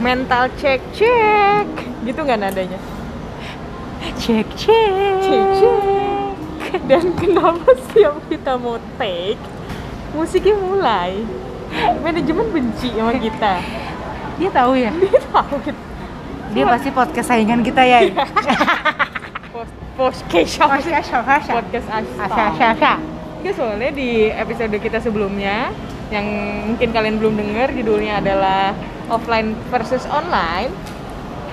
mental check check. Gitu nggak nadanya? Cek cek. Cek, cek. dan kenapa setiap kita mau take? Musiknya mulai. Manajemen benci sama kita. Dia tahu ya. dia tahu. Gitu Dia pasti podcast saingan kita ya. podcast Podcast podcast soalnya di episode kita sebelumnya yang mungkin kalian belum dengar judulnya adalah offline versus online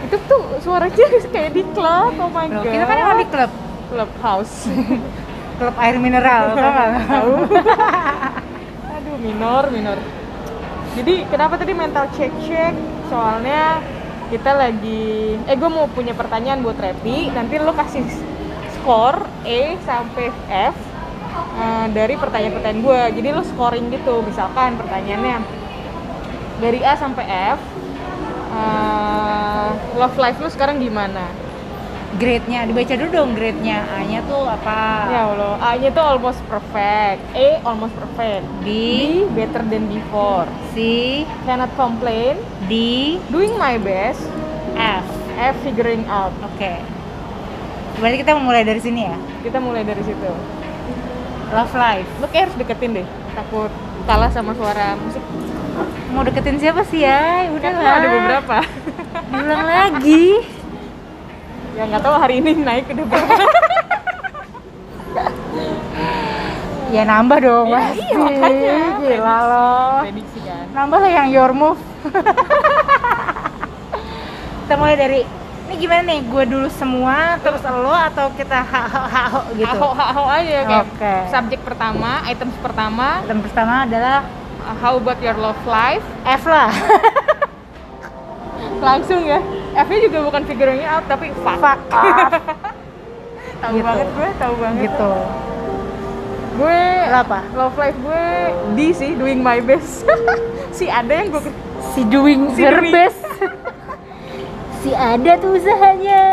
itu tuh suaranya kayak di klub oh my Loh, god kita kan emang di klub clubhouse. Klub air mineral, tau nggak? tahu aduh minor minor. Jadi kenapa tadi mental check check soalnya kita lagi eh gue mau punya pertanyaan buat Repi. Nanti lo kasih skor E sampai F eh, dari pertanyaan-pertanyaan gue jadi lo scoring gitu misalkan pertanyaannya dari A sampai F eh, love life lo sekarang gimana? Grade-nya dibaca dulu dong grade-nya. A-nya tuh apa? ya Allah A nya tuh almost perfect. E almost perfect. D, B better than before. C, cannot complain. D, doing my best. F. F figuring out. Oke. Berarti kita mulai dari sini ya. kita mulai dari situ. Love life. lo kayak harus deketin deh. Takut kalah sama suara musik Mau deketin siapa sih ya? Udah lah. ada beberapa Diulang lagi. ya nggak tahu hari ini naik udah berapa Ya nambah dong Ya, pasti. iya, makanya. Gila loh. prediksi kan Nambah lah yang your move. kita mulai dari ini gimana nih? Gue dulu semua terus lo atau kita ha ha ha ha gitu? Aho aja kayak Oke. subjek pertama items pertama Dan pertama adalah uh, how about your love life lah. langsung ya F nya juga bukan figuring out tapi fuck, Fuck tahu Gitu. banget gue tahu banget gitu. gue apa? love life gue D sih doing my best si ada yang gue Si doing Si her doing. best. si ada tuh usahanya.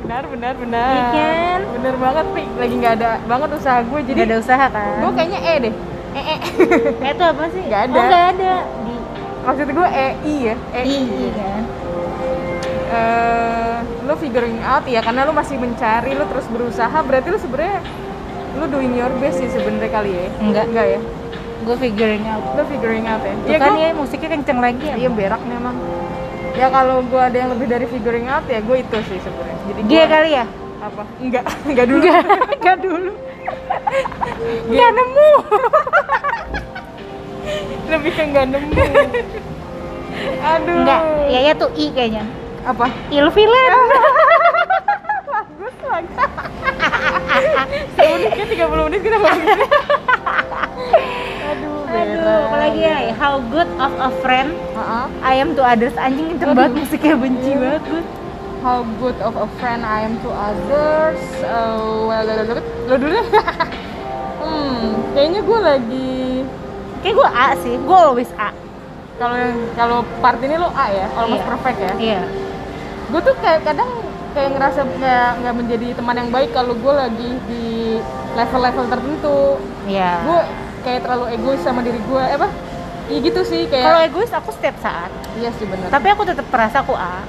benar benar benar Iya kan? bener banget pi lagi nggak ada banget usaha gue jadi Jadi ada usaha kan? gue kayaknya E deh E E Eh itu apa sih? Nggak ada. Oh, nggak ada. Di maksud gue E I ya E I iya kan. Eh, lo figuring out ya karena lo masih mencari lo terus berusaha berarti lo sebenarnya lo doing your best sih sebenarnya kali ya Enggak. enggak ya Gue figuring out. lo figuring out ya Tuh Iya, kan gua- ya musiknya kenceng lagi ya. iya berak nih emang ya kalau gue ada yang lebih dari figuring out ya gue itu sih sebenarnya jadi gua- kali ya? apa enggak enggak dulu Enggak, enggak dulu. Enggak nemu. lebih ke enggak nemu aduh Enggak, ya ya tuh I kayaknya. apa Ilfilan. bagus lagi semenitnya 30 menit kita gini. aduh Aduh, apalagi ya? How good of a friend Heeh. I am to others. Anjing Aduh. banget musiknya benci banget. How good of a friend I am to others. Uh, well, lo, dulu deh. hmm, kayaknya gue lagi Kayak gue A sih, gue always A. kalau kalau part ini lo A ya, almost Iya. perfect ya. Iya. Gue tuh kayak kadang kayak ngerasa kayak nggak menjadi teman yang baik kalau gue lagi di level-level tertentu. Iya. Gue kayak terlalu egois sama diri gue, eh apa? Iya gitu sih kayak. Kalau egois aku setiap saat, iya sih benar. tapi aku tetap merasa aku A.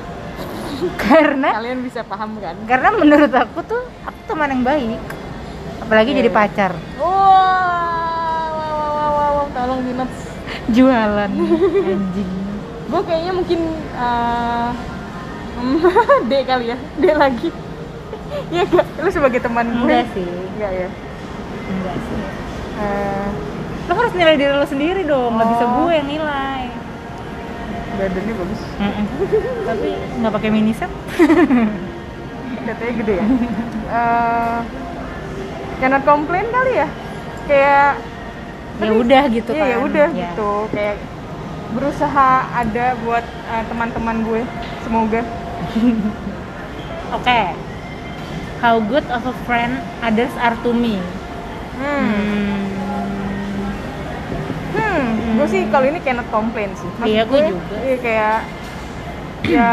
karena Kalian bisa paham kan? karena menurut aku tuh aku teman yang baik. Apalagi Iya, jadi pacar. Wow, wow, wow, wow, wow, wow. tolong dinas. Jualan anjing. gue kayaknya mungkin uh, D kali ya D lagi Iya gak? Lu sebagai teman gue Enggak sih. Enggak ya? Enggak sih. Eh, Lo harus nilai diri lo sendiri dong, nggak bisa Oh. gue yang nilai. Badannya bagus Tapi nggak pakai mini set. Katanya gede ya? Eh, cannot complain kali ya? Kayak Ya udah gitu Iya kan. ya udah Ya. gitu Kayak berusaha ada buat uh, teman-teman gue Semoga Oke. How good of a friend others are to me. Hmm, hmm, gue sih kalau ini cannot complain sih. Maksud Iya, gue juga. Iya kayak ya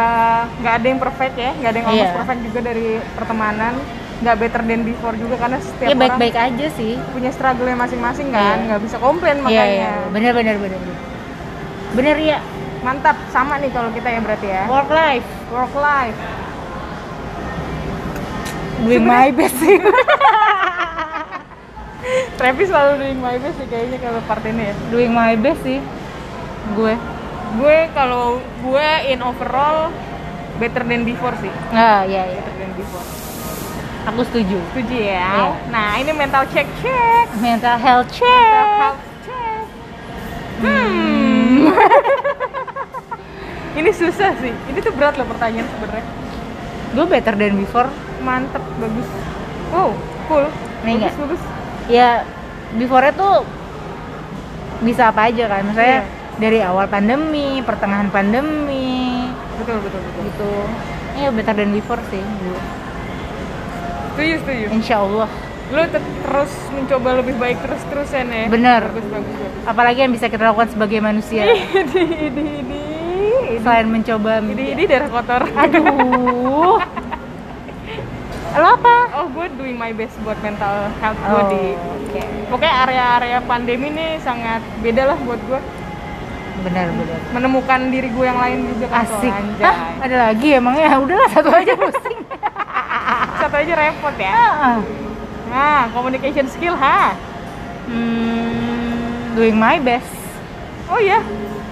nggak ada yang perfect ya, nggak ada yang almost Iya. perfect juga dari pertemanan. Nggak better than before juga karena setiap Ya orang baik-baik aja sih. punya struggle masing-masing kan, Iya. nggak bisa komplain Iya, makanya. iya. Bener bener bener. Bener ya. Mantap, sama nih kalau kita ya berarti ya. Work life. Work life. Doing my best sih. Travis selalu doing my best sih kayaknya kalau part ini ya. Doing my best sih. Gue. Gue kalau gue in overall better than before sih. Ah, iya iya. Better than before. Aku setuju. Setuju ya? Iya. Nah, ini mental check check. Mental health Mental check. health check. Hmm. ini susah sih. Ini tuh berat loh pertanyaan sebenarnya. Gue better than before. Mantep, bagus. Wow, cool. Nih, bagus, bagus. Ya, before tuh bisa apa aja kan. Misalnya Iya. dari awal pandemi, pertengahan pandemi, Betul, betul, betul. gitu. Iya better than before sih. gue. Setuju, setuju. Insya Allah. Lu tet- terus mencoba lebih baik terus-terusan ya. Bener. Bagus, bagus, bagus. Apalagi yang bisa kita lakukan sebagai manusia Ini, ini, ini. selain mencoba. Ini, ini darah kotor. Aduh. Lo apa? Oh, gue doing my best buat mental health gue Oh, di oke. Pokoknya area-area pandemi nih sangat beda lah buat gue Benar benar. Menemukan diri gue yang lain juga kan Asik. soal anjay Ah, ada lagi emangnya? Udahlah satu aja pusing. Satu aja repot ya Ah. Nah, communication skill ha Hmm, doing my best Oh iya,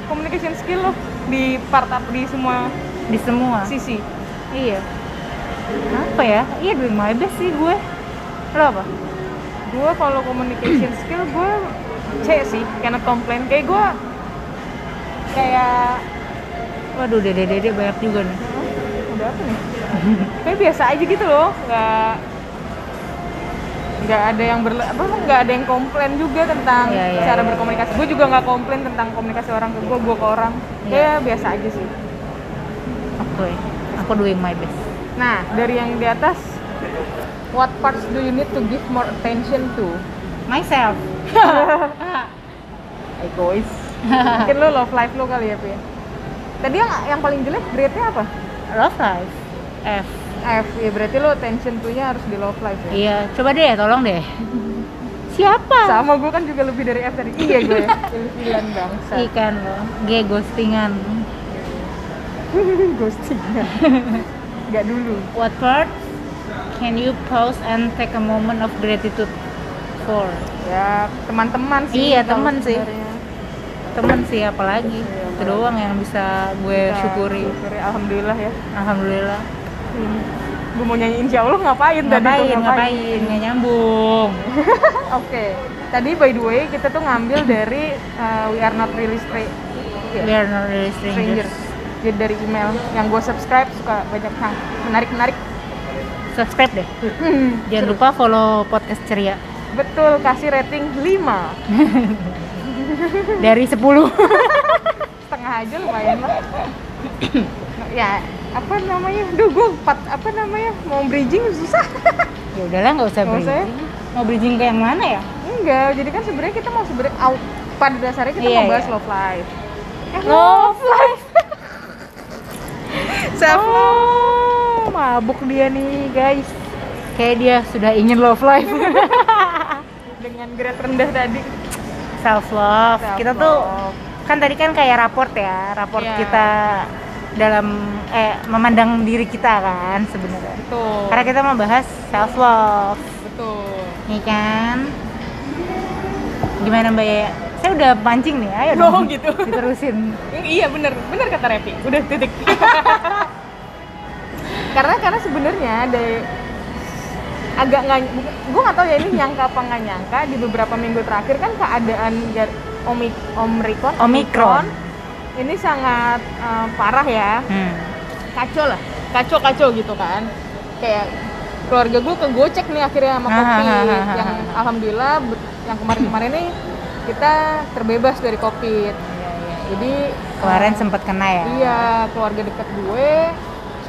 communication skill lo Di part up di semua di semua. sisi Iya. Apa ya? Iya doing my best sih gue. Lo apa? Gue kalau communication skill gue C sih, karena komplain Kayak gue Kayak Waduh, dede-dede banyak juga nih. udah apa nih? Kayak biasa aja gitu loh, nggak nggak ada yang berle apa nggak ada yang komplain juga tentang Iya, iya, cara iya. berkomunikasi. Gue juga nggak komplain tentang komunikasi orang ke gue, gue ke orang. Iya. Kayak biasa aja sih. Oke. Aku doing my best. Nah dari yang di atas, what parts do you need to give more attention to? Myself. Egois. Mungkin lo love life lo kali ya, Pi. Tadi yang yang paling jelek grade-nya apa? Love life. F. F. Ya berarti lo attention to-nya harus di love life ya. Iya, coba deh, tolong deh. Siapa? Sama gue kan juga lebih dari F tadi. Iya gue. Ilfilan bangsa. Ikan lo. G ghostingan. Ghostingan. Gak dulu. What part can you pause and take a moment of gratitude for? Ya teman-teman sih. Iya, teman sih. sebenarnya. Temen sih apalagi. Iya, Itu doang yang bisa gue Kita syukuri. Alhamdulillah ya. Alhamdulillah. Gue mau nyanyi insya Allah ngapain, tadi tuh Ngapain, ngapain, nggak nyambung. Oke. Tadi by the way kita tuh ngambil dari uh, We Are Not Really Stra- iya, We are not really strangers. Strangers. Jadi dari email yang gue subscribe suka banyak yang menarik-menarik. Subscribe deh. Jangan lupa follow podcast ceria Betul, kasih rating 5 dari 10 setengah aja lumayan lah ya apa namanya duh gue empat apa namanya mau bridging susah ya udahlah nggak usah usah ya? bridging. Mau bridging ke yang mana ya? enggak jadi kan sebenarnya kita mau sebenarnya pada dasarnya kita Iya, mau bahas iya. love life eh, Love life. Self Oh, mabuk dia nih guys. Kayak dia sudah ingin love life. dengan grade rendah tadi Self love. Kita tuh kan tadi kan kayak raport ya, raport Iya. kita dalam eh memandang diri kita kan sebenarnya. betul Karena kita mau bahas self love, betul nih kan? Gimana Mbak ya? Saya udah pancing nih, ayo Oh, dong. gitu. Diterusin. iya bener bener kata Repi udah titik karena karena sebenarnya ada agak nggak gue nggak tahu ya ini nyangka apa nggak nyangka di beberapa minggu terakhir kan keadaan gar- omik omikron Omikron. ini sangat eh, parah ya Hmm. kacau lah kacau kacau gitu kan kayak keluarga gue kegocek nih akhirnya sama covid Hahaha. yang alhamdulillah yang kemarin-kemarin nih kita terbebas dari covid jadi Kemarin eh, sempat kena ya. Iya, keluarga dekat gue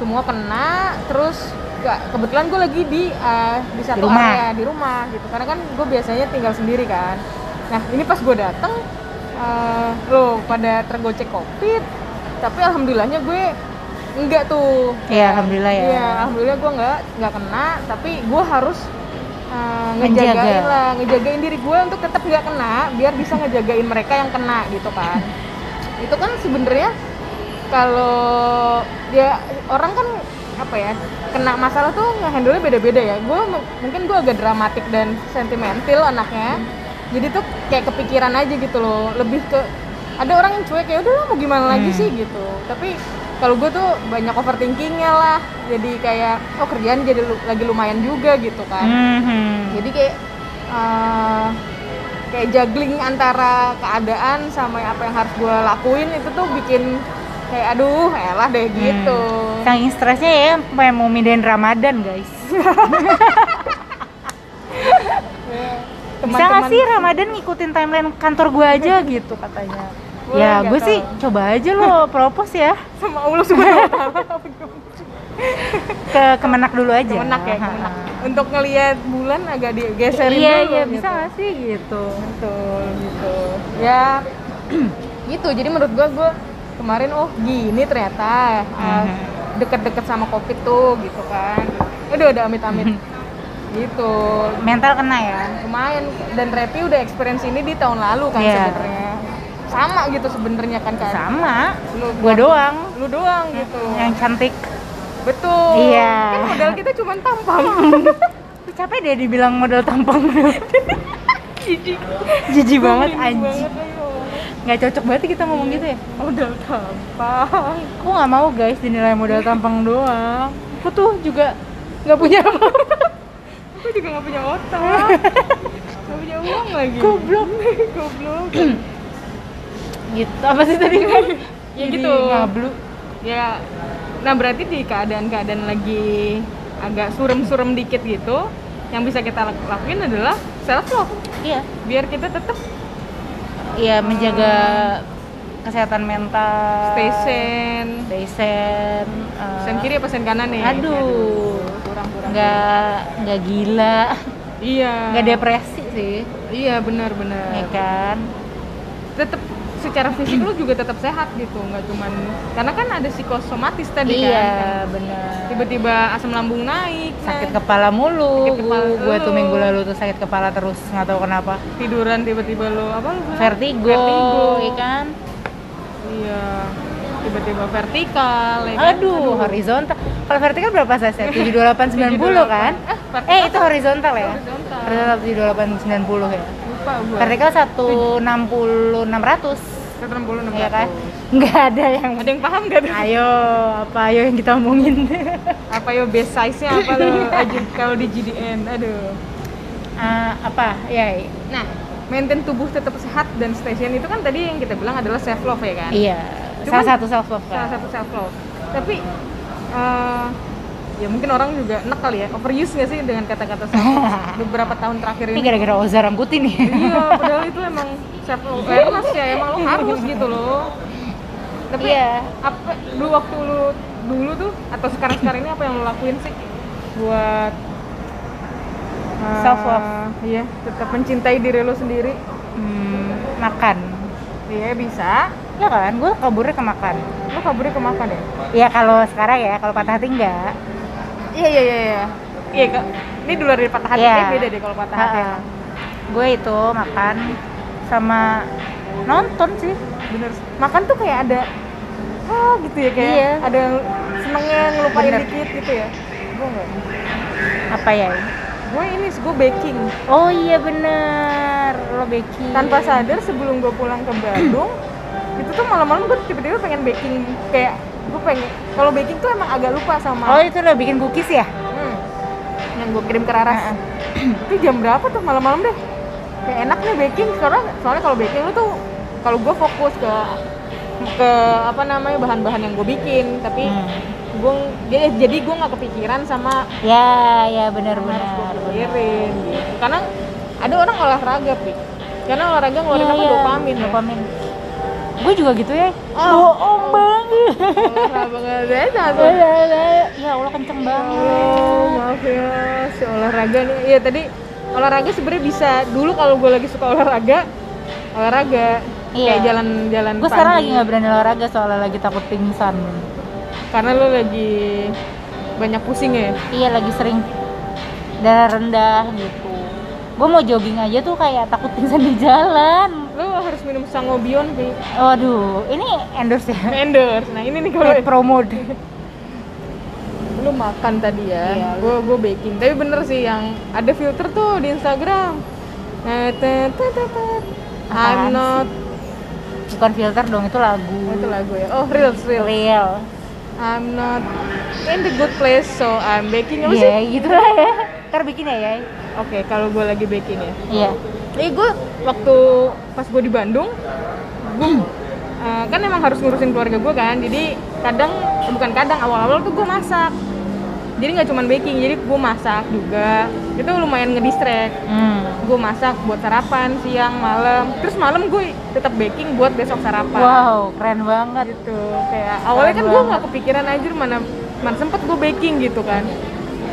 semua kena, terus gak, kebetulan gue lagi di eh, di satu rumah. area di rumah gitu. Karena kan gue biasanya tinggal sendiri kan. Nah ini pas gue dateng, eh, lo pada tergocek covid, tapi alhamdulillahnya gue enggak tuh. Iya, alhamdulillah ya. Iya, alhamdulillah gue nggak nggak kena, tapi gue harus Menjaga. ngejagain lah, ngejagain diri gue untuk tetap nggak kena, biar bisa ngejagain mereka yang kena gitu kan. Itu kan sebenarnya kalau dia orang kan apa ya kena masalah tuh ngehandle beda-beda ya. Gue mungkin gue agak dramatik dan sentimental anaknya. Jadi tuh kayak kepikiran aja gitu loh. Lebih ke ada orang yang cuek ya udah lah, mau gimana lagi Hmm. sih? gitu. Tapi kalau gue tuh banyak overthinkingnya lah. Jadi kayak oh kerjaan jadi lu- lagi lumayan juga gitu kan. Mhm. jadi kayak eh, kayak juggling antara keadaan sama apa yang harus gue lakuin itu tuh bikin kayak aduh elah deh gitu Hmm. Saking stresnya ya, sampai mau mindahin Ramadan guys. Bisa nggak sih Ramadan ngikutin timeline kantor gue aja gitu katanya. Boleh ya gue sih coba aja lo propose ya sama Allah subhanahu wa ta'ala ke Kemenak dulu aja. kemenak ya kemenak untuk ngelihat bulan agak digeserin Iya dulu iya gitu. bisa nggak sih gitu. betul gitu ya gitu jadi menurut gua gua kemarin oh gini ternyata uh, deket-deket sama covid tuh gitu kan udah udah amit-amit gitu Mental kena ya. lumayan dan Repi udah experience ini di tahun lalu kan Iya. sebenarnya sama gitu sebenarnya kan kan Sama. lu Gue doang. lu doang gitu Yang cantik. betul Iya. kan modal kita cuma tampang capek deh dibilang modal tampang. jijik Jijik banget anjing. Nggak cocok banget kita ngomong gitu ya. modal tampang Aku nggak mau guys dinilai modal tampang doang. Aku tuh juga nggak punya apa-apa. aku juga nggak punya otak nggak punya uang lagi Goblok. goblok gitu. Apa sih tadi? ya Jadi gitu Ngablu. ya nah berarti di keadaan-keadaan lagi agak surem-surem dikit gitu yang bisa kita lak- lakuin adalah self love Iya. biar kita tetap Iya menjaga kesehatan mental. stay sane Stay sane. eh, sen kiri apa sen kanan nih Aduh. kurang kurang Nggak nggak gila. iya Nggak depresi sih. iya benar Ya benar kan? tetap secara fisik lu juga tetap sehat gitu nggak cuman karena kan ada psikosomatis tadi Iya kan benar. tiba-tiba asam lambung naik sakit nah, kepala mulu. Sakit kepala gue tuh minggu lalu tuh sakit kepala terus nggak tahu kenapa. Tiduran tiba-tiba lu apa lu vertigo, vertigo. ya kan? Iya tiba-tiba vertikal ya kan? aduh horizontal. Kalau vertikal berapa cc 72890 kan? Eh, vertikal eh itu horizontal ya? Horizontal. Horizontal 72890 ya lupa gua. Vertikal 160 600 160 ya kan? Nggak ada yang ada yang paham gak tuh? ayo apa ayo yang kita omongin? Apa yo base size nya apa lo aja kalau di GDN aduh. Ah, apa? Ya nah maintain tubuh tetap sehat dan station itu kan tadi yang kita bilang adalah self love ya kan? Iya Cuman- salah satu self love salah kan satu self love tapi eh, ya mungkin orang juga enak kali ya. Overuse nggak sih dengan kata-kata self love beberapa tahun terakhir ini. Ini gara-gara Oza rangkutin nih iya padahal itu emang self awareness ya. Emang lo harus gitu loh. Tapi Iya. apa dulu waktu lu dulu tuh atau sekarang sekarang ini apa yang lo lakuin sih? Buat eh, Self-love. iya tetap mencintai diri lo sendiri. Hmm, makan. Iya bisa. Ya kan? Gue kaburnya ke makan. Lo kaburnya ke makan ya? Ya kalau sekarang ya kalau patah hati enggak iya iya iya iya iya Kak. ini dulu dari patah hati Iya. Kayaknya beda deh kalau patah hati Ha-ha. gue itu makan sama nonton sih bener makan tuh kayak ada ah gitu ya kayak Iya. ada senengnya ngelupain Bener. dikit gitu ya gue enggak apa ya gue ini gue baking oh iya bener lo baking tanpa sadar sebelum gue pulang ke Bandung itu tuh malam-malam gue tiba-tiba pengen baking kayak gue pengen kalau baking tuh emang agak lupa sama oh itu lo bikin cookies ya? Hmm. yang gue kirim ke Raras. Itu jam berapa tuh? Malam-malam deh. Kayak enak nih baking. Karena soalnya kalau baking lu tuh kalau gue fokus ke ke apa namanya bahan-bahan yang gue bikin. Tapi Hmm. gue jadi jadi gue nggak kepikiran sama ya ya benar yang harus gue benar. pikirin gitu. karena ada orang olahraga pi. Karena olahraga ngeluarin Iya, apa? iya. dopamin ya. Gue juga gitu ya Oh. bohong banget nggak ada tuh ya Allah kenceng banget Oh, maaf ya, si olahraga nih. Iya tadi olahraga sebenarnya bisa. Dulu kalau gue lagi suka olahraga, olahraga Iya. kayak jalan-jalan. gue sekarang lagi nggak berani olahraga soalnya lagi takut pingsan Karena lo lagi banyak pusing ya. iya lagi sering darah rendah gitu gue mau jogging aja tuh kayak takut pingsan di jalan Lo harus minum sangobion sih Waduh, ini endorse ya? endorse nah ini nih kalau promo lu makan tadi Iya. ya gue gue baking tapi bener sih yang ada filter tuh di Instagram nah, I'm not Bukan filter dong, itu lagu. oh, itu lagu ya oh real real Real. I'm not in the good place so I'm baking apa Iya, sih gitu lah ya. Ntar bikin ya, ya. oke kalau gue lagi baking ya Iya. Eh gue waktu pas gue di Bandung, gue eh, kan emang harus ngurusin keluarga gue kan, jadi kadang bukan kadang awal-awal tuh gue masak. Jadi nggak cuma baking, jadi gue masak juga. Itu lumayan ngedistract. Hmm. Gue masak buat sarapan siang, malam. Terus malam gue tetap baking buat besok sarapan. Wow, keren banget. Gitu. Kayak awalnya kan gue nggak kepikiran aja mana mana sempet gue baking gitu kan.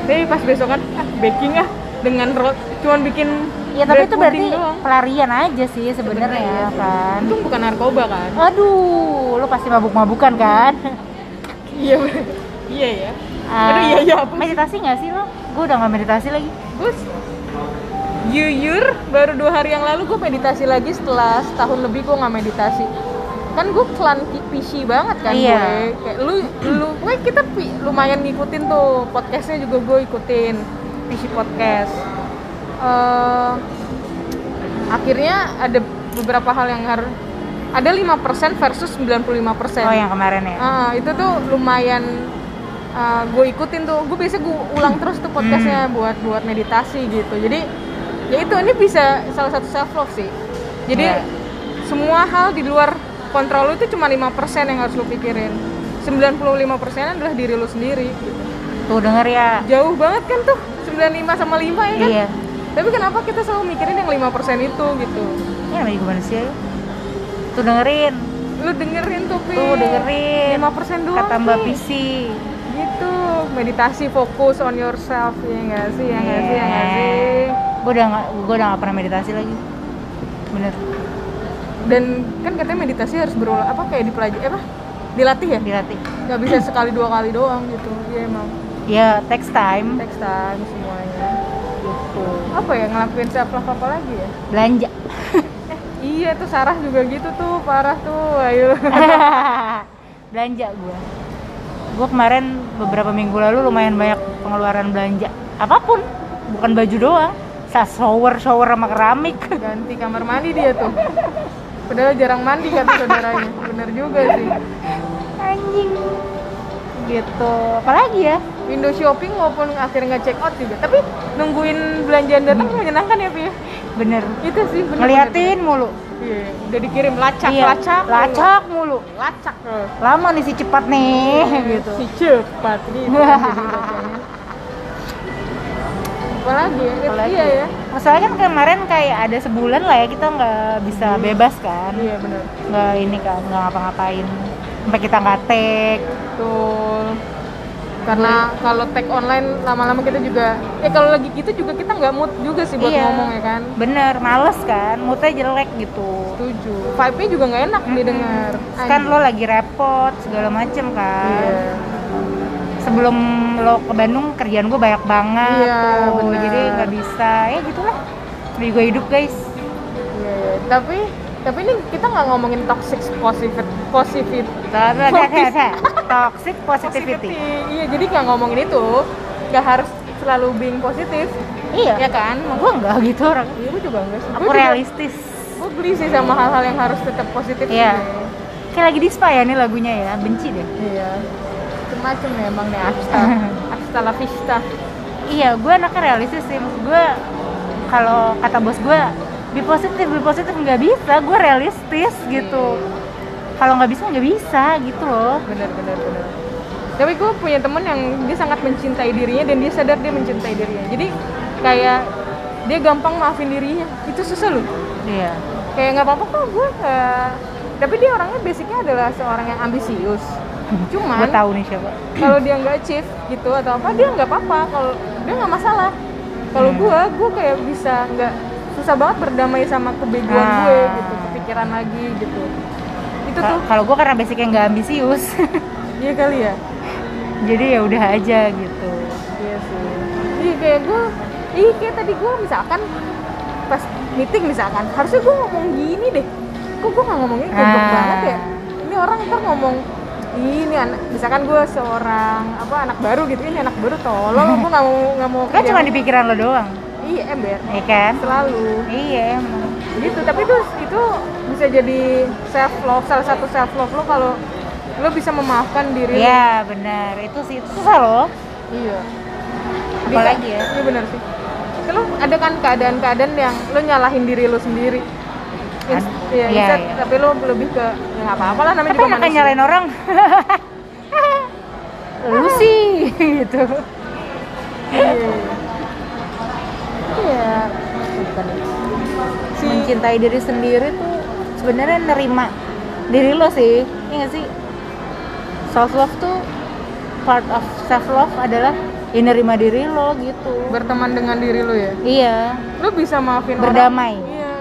Tapi pas besokan ah baking ah dengan rot cuman bikin Ya tapi itu berarti doang. pelarian aja sih sebenarnya ya kan. Itu bukan narkoba kan? Aduh, lu pasti mabuk-mabukan kan? Iya, iya ya. Ah, Aduh iya iya apa? Meditasi nggak sih lo? Gue udah nggak meditasi lagi. Gus, jujur baru dua hari yang lalu gue meditasi lagi setelah setahun lebih gue nggak meditasi. Kan gue klan PC banget kan Iya. gue. Kayak lu, lu, gue kita lumayan ngikutin tuh podcastnya juga gue ikutin PC podcast. Eh, akhirnya ada beberapa hal yang harus ada 5% versus 95% Oh yang kemarin ya? Ah, itu tuh lumayan gue ikutin tuh gue biasa gue ulang terus tuh podcastnya Hmm. buat buat meditasi gitu jadi ya itu ini bisa salah satu self love sih jadi Iya. semua hal di luar kontrol lu itu cuma 5% yang harus lu pikirin 95% adalah diri lu sendiri gitu. Tuh denger ya. jauh banget kan tuh 95 sama 5 ya kan Iya. Tapi kenapa kita selalu mikirin yang 5% itu gitu Ini namanya juga manusia ya. Tuh dengerin. lu dengerin tuh Pi. Tuh dengerin. 5% doang Kata Mbak. Pisi. gitu meditasi fokus on yourself ya nggak sih ya nggak sih ya nggak Iya. sih Gue udah nggak, gue udah nggak pernah meditasi lagi. Bener. dan kan katanya meditasi harus berulang apa kayak dipelajari apa dilatih ya Dilatih. nggak bisa sekali dua kali doang gitu iya emang Ya text time. text time semuanya apa ya ngelakuin self love apa lagi ya? Belanja. iya tuh Sarah juga gitu tuh parah tuh ayo. Belanja gue gue kemarin beberapa minggu lalu lumayan banyak pengeluaran belanja. Apa pun bukan baju doang. Sa shower shower sama keramik. Ganti kamar mandi dia tuh. Padahal jarang mandi kata saudaranya. Bener juga sih. Anjing. Gitu. Apalagi ya window shopping walaupun akhirnya nggak check out juga. Tapi nungguin belanjaan datang menyenangkan ya Pi. Bener. Itu sih bener ngeliatin mulu. Iya udah dikirim lacak Iya, lacak lacak mulu. Lacak. Eh. lama nih si cepat nih gitu. si cepat gitu apalagi ya? Apalagi? iya. Ya masalahnya kan kemarin kayak ada sebulan lah ya kita nggak bisa bebas kan. Iya benar nggak ini kan nggak ngapa-ngapain. Sampai kita nggak take. Betul karena kalau tag online lama-lama kita juga eh kalau lagi gitu juga kita nggak mood juga sih buat Iya. ngomong ya kan? Bener males kan moodnya jelek gitu. Setuju. Vibe-nya juga nggak enak didengar. Terus kan lo lagi repot segala macem kan. Iya. Sebelum lo ke Bandung kerjaan gue banyak banget Iya, tuh bener. jadi nggak bisa. Ya gitulah. Juga hidup guys. Iya, iya. tapi tapi ini kita nggak ngomongin toxic positive positive toxic positivity. Iya jadi nggak ngomongin itu nggak harus selalu being positif iya. Ya kan? Gue enggak gitu orang. Iya gue juga enggak sih. Aku realistis. gue geli sih sama hal-hal yang harus tetap positif Iya. sih. kayak lagi di spa ya nih lagunya ya. Benci deh. Iya. Macam-macam ya emang nih Asta. Asta la vista. Iya gue anaknya realistis sih. Maksud gue kalau kata bos gue be positif be positif nggak bisa. Gue realistis gitu. Kalau nggak bisa nggak bisa gitu loh. Bener bener bener tapi gue punya temen yang dia sangat mencintai dirinya dan dia sadar dia mencintai dirinya. Jadi kayak dia gampang maafin dirinya. Itu susah loh. Iya. Kayak nggak apa-apa kok gue nggak- tapi dia orangnya basicnya adalah seorang yang ambisius. Cuman gue tahu nih siapa. kalau dia nggak achieve gitu atau apa dia nggak apa-apa. Kalau dia nggak masalah. Kalau Hmm. gue gue kayak bisa nggak susah banget berdamai sama kebegoan Ah. gue gitu kepikiran lagi gitu. Itu Ka- tuh. kalau gue karena basicnya nggak ambisius. Iya kali ya? Jadi ya udah aja gitu. Iya sih. Iya kayak gue iya kayak tadi gue misalkan pas meeting misalkan harusnya gue ngomong gini deh. Kok gue nggak ngomongin goblok Ah. banget ya? Ini orang ntar ngomong "Ih, ini anak misalkan gue seorang apa anak baru gitu ini anak baru tolol gue nggak mau nggak mau kan cuma di pikiran lo doang iya ember. Ya kan? Selalu. Iya emang. Gitu tapi itu itu bisa jadi self love salah satu self love lo kalau lo bisa memaafkan diri lo. iya benar. Itu sih itu susah loh. Iya. Apalagi ya? iya benar sih. Lo ada kan keadaan-keadaan yang lo nyalahin diri lo sendiri? Ins- Ad- iya, iya, instead, iya. tapi lo lebih ke ya nggak apa-apa lah namanya tapi juga manusia. nyalain orang? Lu sih gitu. Iya iya si mencintai diri sendiri tuh sebenarnya nerima diri lo sih iya gak sih? Self love tuh part of self love adalah ya nerima diri lo gitu. Berteman dengan diri lo ya? Iya. Lo bisa maafin Berdamai. orang iya.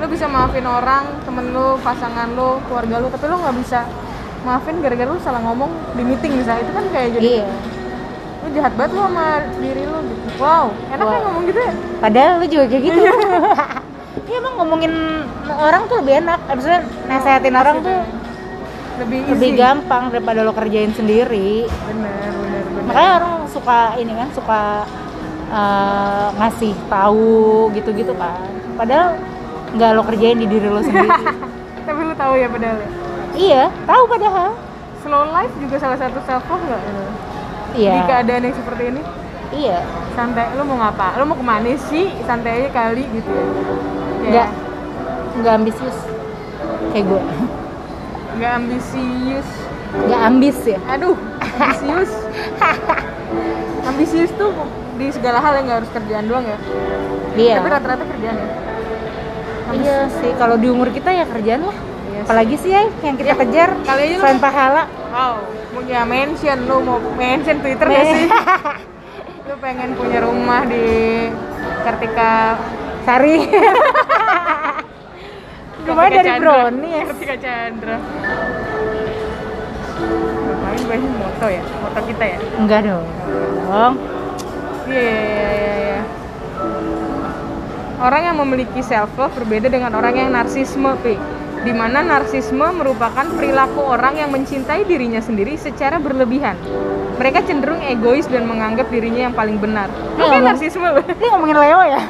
Lo bisa maafin orang temen lo pasangan lo keluarga lo tapi lo nggak bisa maafin gara-gara lo salah ngomong di meeting misalnya. Itu kan kayak jadi iya lo jahat banget lo sama diri lo gitu. Wow enak Wow. kan ngomong gitu ya? Padahal lu juga kayak gitu. Iya emang ngomongin orang tuh lebih enak. Maksudnya nasehatin orang tuh lebih easy. lebih gampang daripada lo kerjain sendiri. Bener bener bener makanya orang suka ini kan suka eh, ngasih tahu gitu-gitu kan. Padahal nggak lo kerjain di diri lo sendiri. Tapi lo tahu ya padahal ya? Iya tahu padahal. Slow life juga salah satu self love nggak di iya. keadaan yang seperti ini? Iya. Santai. Lo mau ngapa? Lo mau ke mana sih? Santai aja kali gitu ya. Nggak. Nggak ambisius. Kayak gue nggak ambisius. Nggak ambis ya? Aduh ambisius. Ambisius tuh di segala hal yang nggak harus kerjaan doang ya. Iya. Tapi rata-rata kerjaan ya. Iya sih. Kalau di umur kita ya kerjaan lah. Iya sih. apalagi sih ya yang kita Ya, kejar kali lu- selain pahala. Wow punya mention lu mau mention twitter nggak sih? Lu pengen punya rumah di Kartika Sari. Kartika dari brownies. Kartika Chandra. Ngapain banyak moto ya? Moto kita ya? Enggak dong. Iya, iya, iya, iya. Orang yang memiliki self love berbeda dengan orang yang narsisme, Pi. Di mana narsisme merupakan perilaku orang yang mencintai dirinya sendiri secara berlebihan. Mereka cenderung egois dan menganggap dirinya yang paling benar. Iya, kayak Bang. narsisme lu. ini ngomongin Leo ya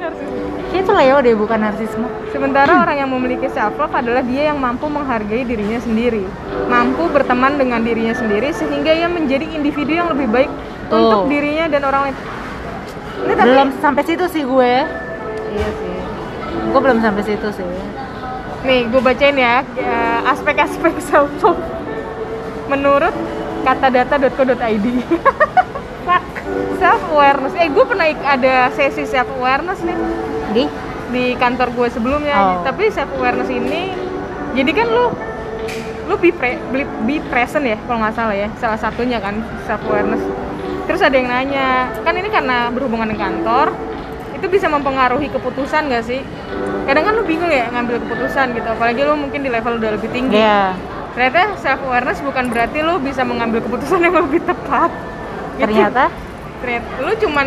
narsisme. Kayaknya itu Leo deh bukan narsisme Sementara orang yang memiliki self love adalah dia yang mampu menghargai dirinya sendiri, mampu berteman dengan dirinya sendiri sehingga ia menjadi individu yang lebih baik Tuh. untuk dirinya dan orang lain. Ini tapi belum sampai situ sih gue iya sih. gue belum sampai situ sih Nih, gue bacain ya eh, aspek-aspek self love menurut katadata.co.id. Fuck, self awareness. Eh, gue pernah ada sesi self awareness nih di di kantor gue sebelumnya. Oh. Tapi self awareness ini jadi kan lu lu be, pre, be, be present ya kalau nggak salah ya. Salah satunya kan self awareness. Terus ada yang nanya, kan ini karena berhubungan dengan kantor, itu bisa mempengaruhi keputusan gak sih? Kadang kan lu bingung ya ngambil keputusan gitu, apalagi lu mungkin di level udah lebih tinggi. Iya Ternyata self awareness bukan berarti lu bisa mengambil keputusan yang lebih tepat. Gitu. ternyata Ternyata lu cuman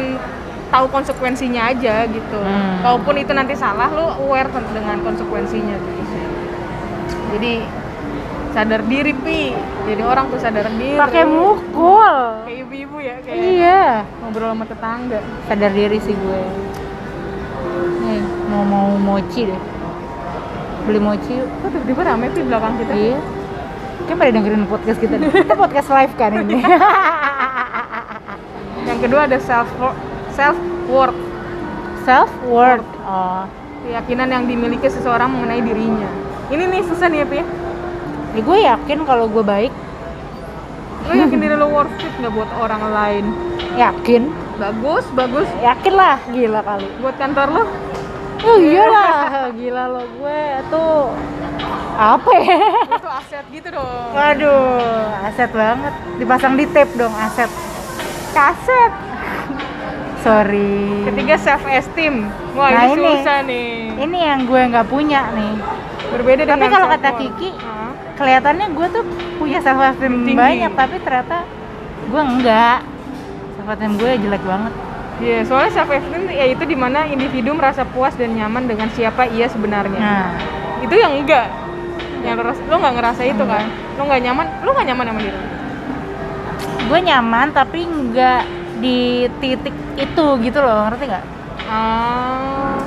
tahu konsekuensinya aja gitu. Hmm. Kalaupun itu nanti salah, lu aware dengan konsekuensinya gitu. Jadi sadar diri pi. Jadi orang tuh sadar diri. pakai mukul Kayak ibu-ibu ya, kayak iya ngobrol sama tetangga. sadar diri sih gue mau mau mochi deh beli mochi yuk Kok tiba-tiba rame belakang kita? iya kan pada dengerin podcast kita nih kita podcast live kan ini Yang kedua ada self self worth, self worth oh keyakinan yang dimiliki seseorang mengenai dirinya. Ini nih susah nih ya pi. ya. gue yakin kalau gue baik Lu yakin diri lu worth it nggak buat orang lain? yakin Bagus, bagus. yakin lah gila kali Buat kantor lu? Oh iyalah gila lo gue tuh apa ya tuh aset gitu dong. waduh aset banget dipasang di tape dong aset Kaset. sorry Ketiga self esteem. Wah, Nah, ini, ini. susah nih. ini yang gue nggak punya nih Berbeda Tapi kalau kata. Kiki, Hah? kelihatannya gue tuh punya self esteem Tinggi. banyak tapi ternyata gue enggak self esteem gue jelek banget Iya, soalnya self esteem yaitu di mana individu merasa puas dan nyaman dengan siapa ia sebenarnya. nah. Itu yang enggak. Yang lo, lo nggak ngerasa itu kan? Lo nggak nyaman lo nggak nyaman sama diri? Gue nyaman tapi nggak di titik itu gitu loh ngerti nggak? Ah.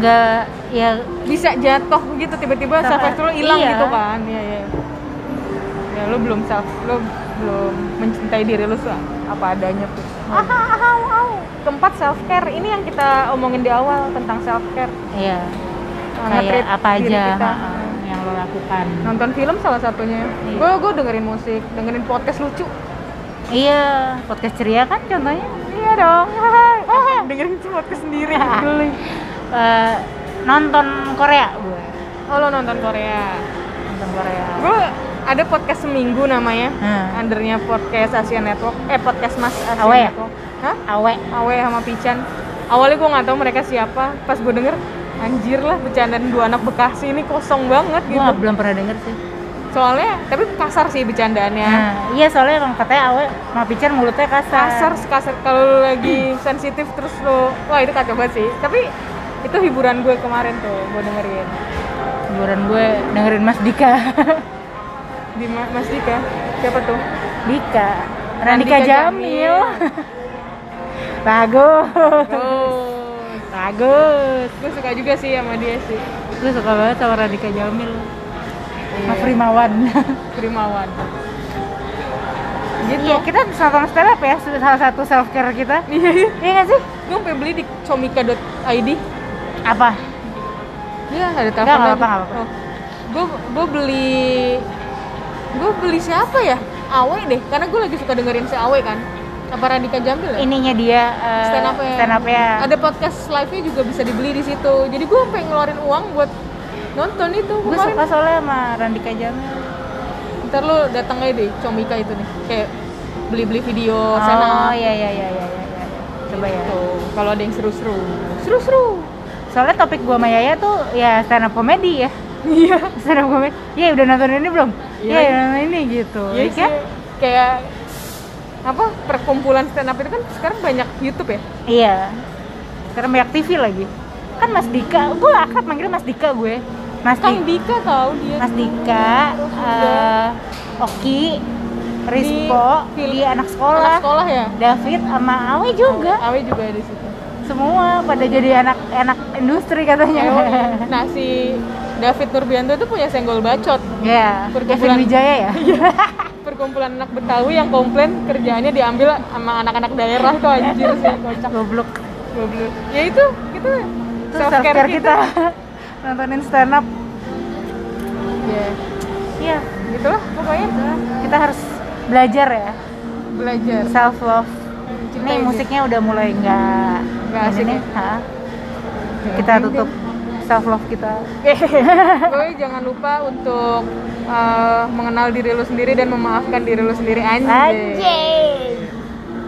Nggak ya. Bisa jatuh gitu tiba-tiba self esteem lo hilang iya. gitu kan? Iya iya. Ya lo belum self lo belum mencintai diri lo apa adanya tuh keempat self care ini yang kita omongin di awal tentang self care iya. Nge-treat kayak apa aja kita. yang lo lakukan. Nonton film salah satunya. Iya. gue gue dengerin musik dengerin podcast lucu. Iya podcast ceria kan contohnya? Iya dong. Dengerin podcast sendiri geli Eh, nonton Korea gue oh lo nonton Korea? Nonton Korea. Gue ada podcast seminggu namanya. Hmm. undernya podcast Asia Network. Eh podcast Mas Asia Awe ya? Network. Hah? Awe. Awe sama Pican. Awalnya gue nggak tahu mereka siapa. Pas gue denger anjir lah bercandaan dua anak Bekasi ini kosong banget gue gitu. belum pernah denger sih. Soalnya tapi kasar sih bercandaannya. Nah iya soalnya emang katanya awe sama pican mulutnya kasar. Kasar kasar. Kalau lagi sensitif terus lo wah itu kacau banget sih. Tapi itu hiburan gue kemarin tuh gue dengerin. Hiburan gue dengerin Mas Dika di Ma- Mas Dika? Siapa tuh? Dika. Randika Randika Jamil. Bagus. Bagus. Gue suka juga sih sama dia sih. Gue suka banget sama Randika Jamil. Iya. Mas Rimawan. Primawan gitu. Iya kita nonton stand up ya salah satu self care kita. Iya iya. Iya nggak sih? Gue sampai beli di comika.id apa? Iya, ada telepon apa-apa. Oh. Gue gue beli gue beli siapa ya? Awe deh, karena gue lagi suka dengerin si Awe kan. Apa Radika Jambil ya? ininya dia eh, stand up ya. stand up ya Ada podcast live-nya juga bisa dibeli di situ. Jadi gue sampai ngeluarin uang buat nonton itu gue suka soalnya sama Randika Jamil Ntar lo datang aja deh Comika itu nih. Kayak beli-beli video oh sana. iya iya iya iya iya iya. coba ya Gitu. Kalau ada yang seru-seru. Seru-seru. soalnya topik gua sama Yaya tuh ya stand up komedi ya Iya. stand up komedi ya udah nonton ini belum Iya, iya iya. udah nonton ini gitu. Iya Ya kan? Kayak apa perkumpulan stand up itu kan sekarang banyak YouTube ya? Iya. Sekarang banyak TV lagi. Kan Mas Dika gue akrab manggilnya Mas Dika gue. Mas Kang Di- Dika tahu dia. Mas Dika eh, Oki Rispo Di- di anak anak sekolah sekolah ya? David sama Awe juga. Awe juga ada di situ. Semua pada jadi anak anak industri katanya. Nah si David Nurbianto itu punya senggol bacot. Ya Perkumpulan- Kevin Wijaya ya? Perkumpulan anak Betawi yang komplain kerjaannya diambil sama anak-anak daerah tuh anjir sih kocak. Goblok. Goblok. Ya itu itu itu self care kita. nontonin stand up. Ya. Iya gitulah pokoknya. Kita harus belajar ya. Belajar. Self love ini musiknya udah mulai nggak Nggak asik ya? nih, ha? kita tutup self love kita. Pokoknya jangan lupa untuk uh, mengenal diri lu sendiri dan memaafkan diri lu sendiri. Anjir